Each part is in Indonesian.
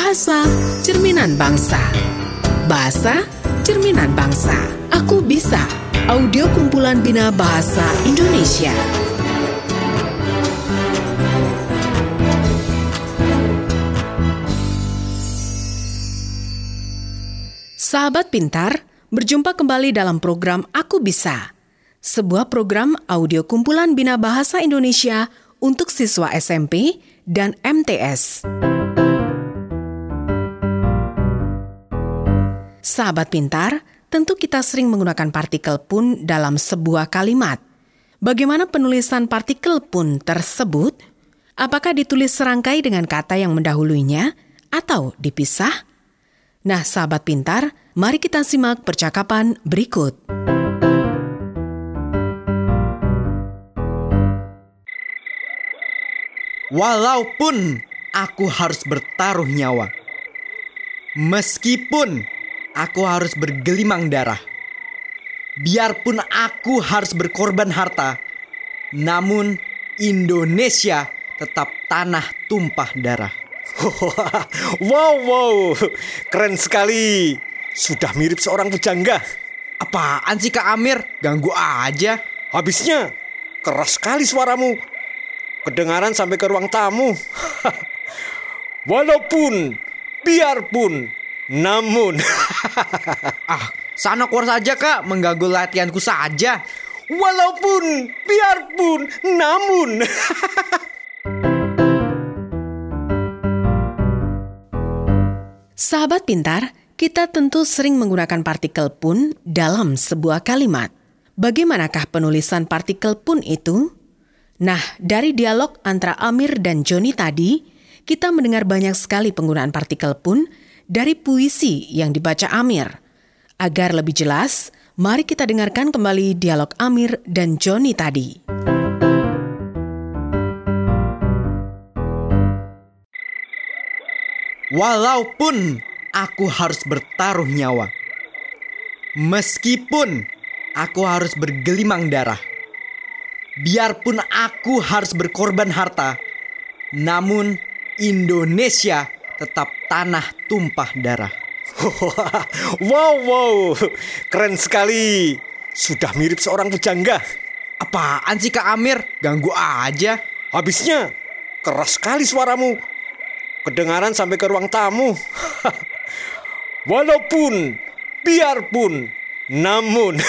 Bahasa Cerminan Bangsa. Bahasa Cerminan Bangsa. Aku Bisa. Audio kumpulan Bina Bahasa Indonesia. Sahabat pintar, berjumpa kembali dalam program Aku Bisa. Sebuah program audio kumpulan Bina Bahasa Indonesia untuk siswa SMP dan MTS. Sahabat pintar, tentu kita sering menggunakan partikel pun dalam sebuah kalimat. Bagaimana penulisan partikel pun tersebut? Apakah ditulis serangkai dengan kata yang mendahulunya atau dipisah? Nah, sahabat pintar, mari kita simak percakapan berikut. Walaupun aku harus bertaruh nyawa, meskipun aku harus bergelimang darah, biarpun aku harus berkorban harta, namun Indonesia tetap tanah tumpah darah. wow, wow, keren sekali. Sudah mirip seorang pujangga. Apaan sih Kak Amir? Ganggu aja. Habisnya, keras sekali suaramu kedengaran sampai ke ruang tamu. Walaupun, biarpun, namun. ah, sana keluar saja kak, mengganggu latihanku saja. Walaupun, biarpun, namun. Sahabat pintar, kita tentu sering menggunakan partikel pun dalam sebuah kalimat. Bagaimanakah penulisan partikel pun itu? Nah, dari dialog antara Amir dan Joni tadi, kita mendengar banyak sekali penggunaan partikel pun dari puisi yang dibaca Amir. Agar lebih jelas, mari kita dengarkan kembali dialog Amir dan Joni tadi. Walaupun aku harus bertaruh nyawa, meskipun aku harus bergelimang darah, Biarpun aku harus berkorban harta, namun Indonesia tetap tanah tumpah darah. wow, wow, keren sekali. Sudah mirip seorang pujangga. Apaan sih Kak Amir? Ganggu aja. Habisnya, keras sekali suaramu. Kedengaran sampai ke ruang tamu. Walaupun, biarpun, namun.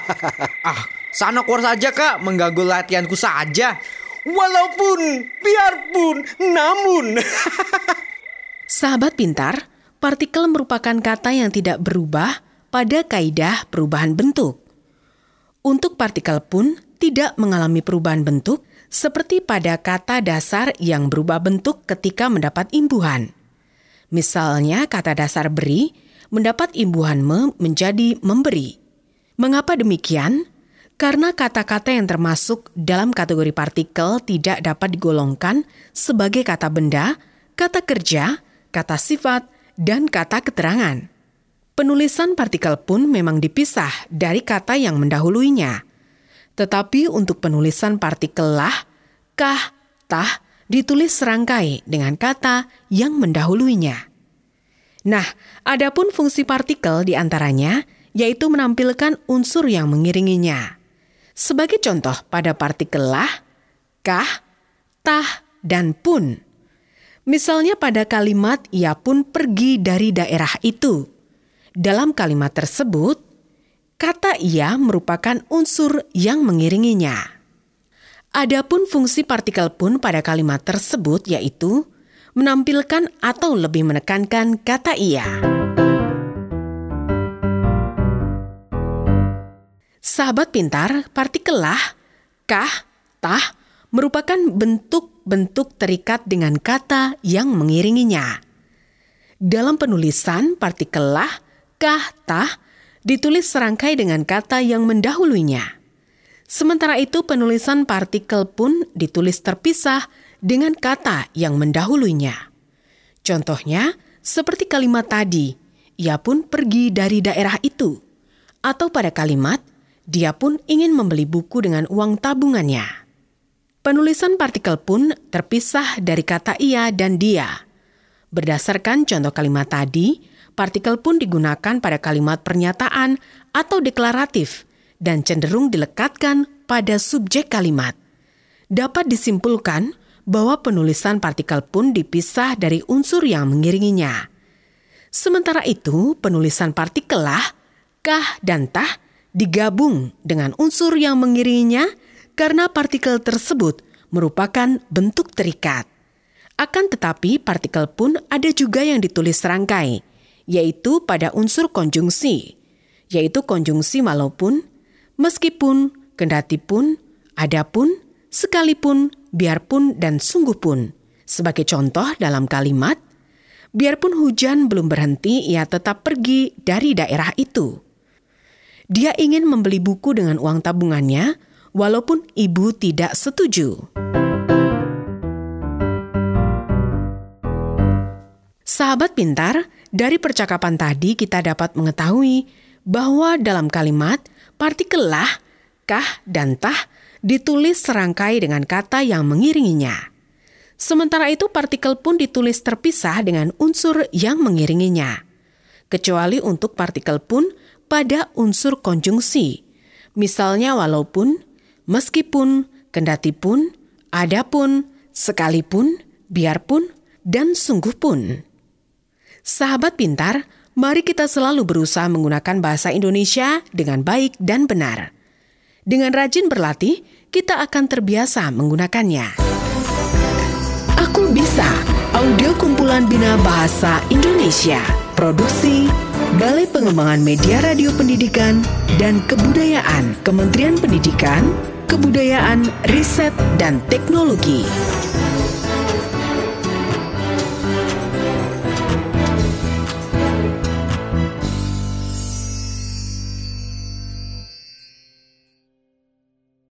ah, Sana keluar saja kak, mengganggu latihanku saja. Walaupun, biarpun, namun. Sahabat pintar, partikel merupakan kata yang tidak berubah pada kaidah perubahan bentuk. Untuk partikel pun tidak mengalami perubahan bentuk seperti pada kata dasar yang berubah bentuk ketika mendapat imbuhan. Misalnya kata dasar beri mendapat imbuhan me menjadi memberi. Mengapa demikian? Karena kata-kata yang termasuk dalam kategori partikel tidak dapat digolongkan sebagai kata benda, kata kerja, kata sifat, dan kata keterangan. Penulisan partikel pun memang dipisah dari kata yang mendahuluinya. Tetapi untuk penulisan partikel lah, kah, tah, ditulis serangkai dengan kata yang mendahuluinya. Nah, adapun fungsi partikel di antaranya yaitu menampilkan unsur yang mengiringinya. Sebagai contoh pada partikel lah, kah, tah, dan pun. Misalnya pada kalimat ia pun pergi dari daerah itu. Dalam kalimat tersebut, kata ia merupakan unsur yang mengiringinya. Adapun fungsi partikel pun pada kalimat tersebut yaitu menampilkan atau lebih menekankan kata ia. Sahabat pintar, partikel lah, kah, tah, merupakan bentuk-bentuk terikat dengan kata yang mengiringinya. Dalam penulisan, partikel lah, kah, tah, ditulis serangkai dengan kata yang mendahulunya. Sementara itu penulisan partikel pun ditulis terpisah dengan kata yang mendahulunya. Contohnya, seperti kalimat tadi, ia pun pergi dari daerah itu. Atau pada kalimat, dia pun ingin membeli buku dengan uang tabungannya. Penulisan partikel pun terpisah dari kata ia dan dia. Berdasarkan contoh kalimat tadi, partikel pun digunakan pada kalimat pernyataan atau deklaratif dan cenderung dilekatkan pada subjek kalimat. Dapat disimpulkan bahwa penulisan partikel pun dipisah dari unsur yang mengiringinya. Sementara itu, penulisan partikel lah, kah dan tah digabung dengan unsur yang mengiringinya karena partikel tersebut merupakan bentuk terikat. Akan tetapi partikel pun ada juga yang ditulis serangkai, yaitu pada unsur konjungsi, yaitu konjungsi walaupun, meskipun, kendatipun, adapun, sekalipun, biarpun, dan sungguh pun. Sebagai contoh dalam kalimat, biarpun hujan belum berhenti, ia tetap pergi dari daerah itu. Dia ingin membeli buku dengan uang tabungannya, walaupun ibu tidak setuju. Sahabat pintar, dari percakapan tadi kita dapat mengetahui bahwa dalam kalimat partikel lah, kah, dan tah ditulis serangkai dengan kata yang mengiringinya. Sementara itu partikel pun ditulis terpisah dengan unsur yang mengiringinya. Kecuali untuk partikel pun pada unsur konjungsi. Misalnya walaupun, meskipun, kendatipun, adapun, sekalipun, biarpun, dan sungguh pun. Sahabat pintar, mari kita selalu berusaha menggunakan bahasa Indonesia dengan baik dan benar. Dengan rajin berlatih, kita akan terbiasa menggunakannya. Aku bisa, audio kumpulan Bina Bahasa Indonesia, produksi Balai Pengembangan Media Radio Pendidikan dan Kebudayaan Kementerian Pendidikan, Kebudayaan, Riset, dan Teknologi.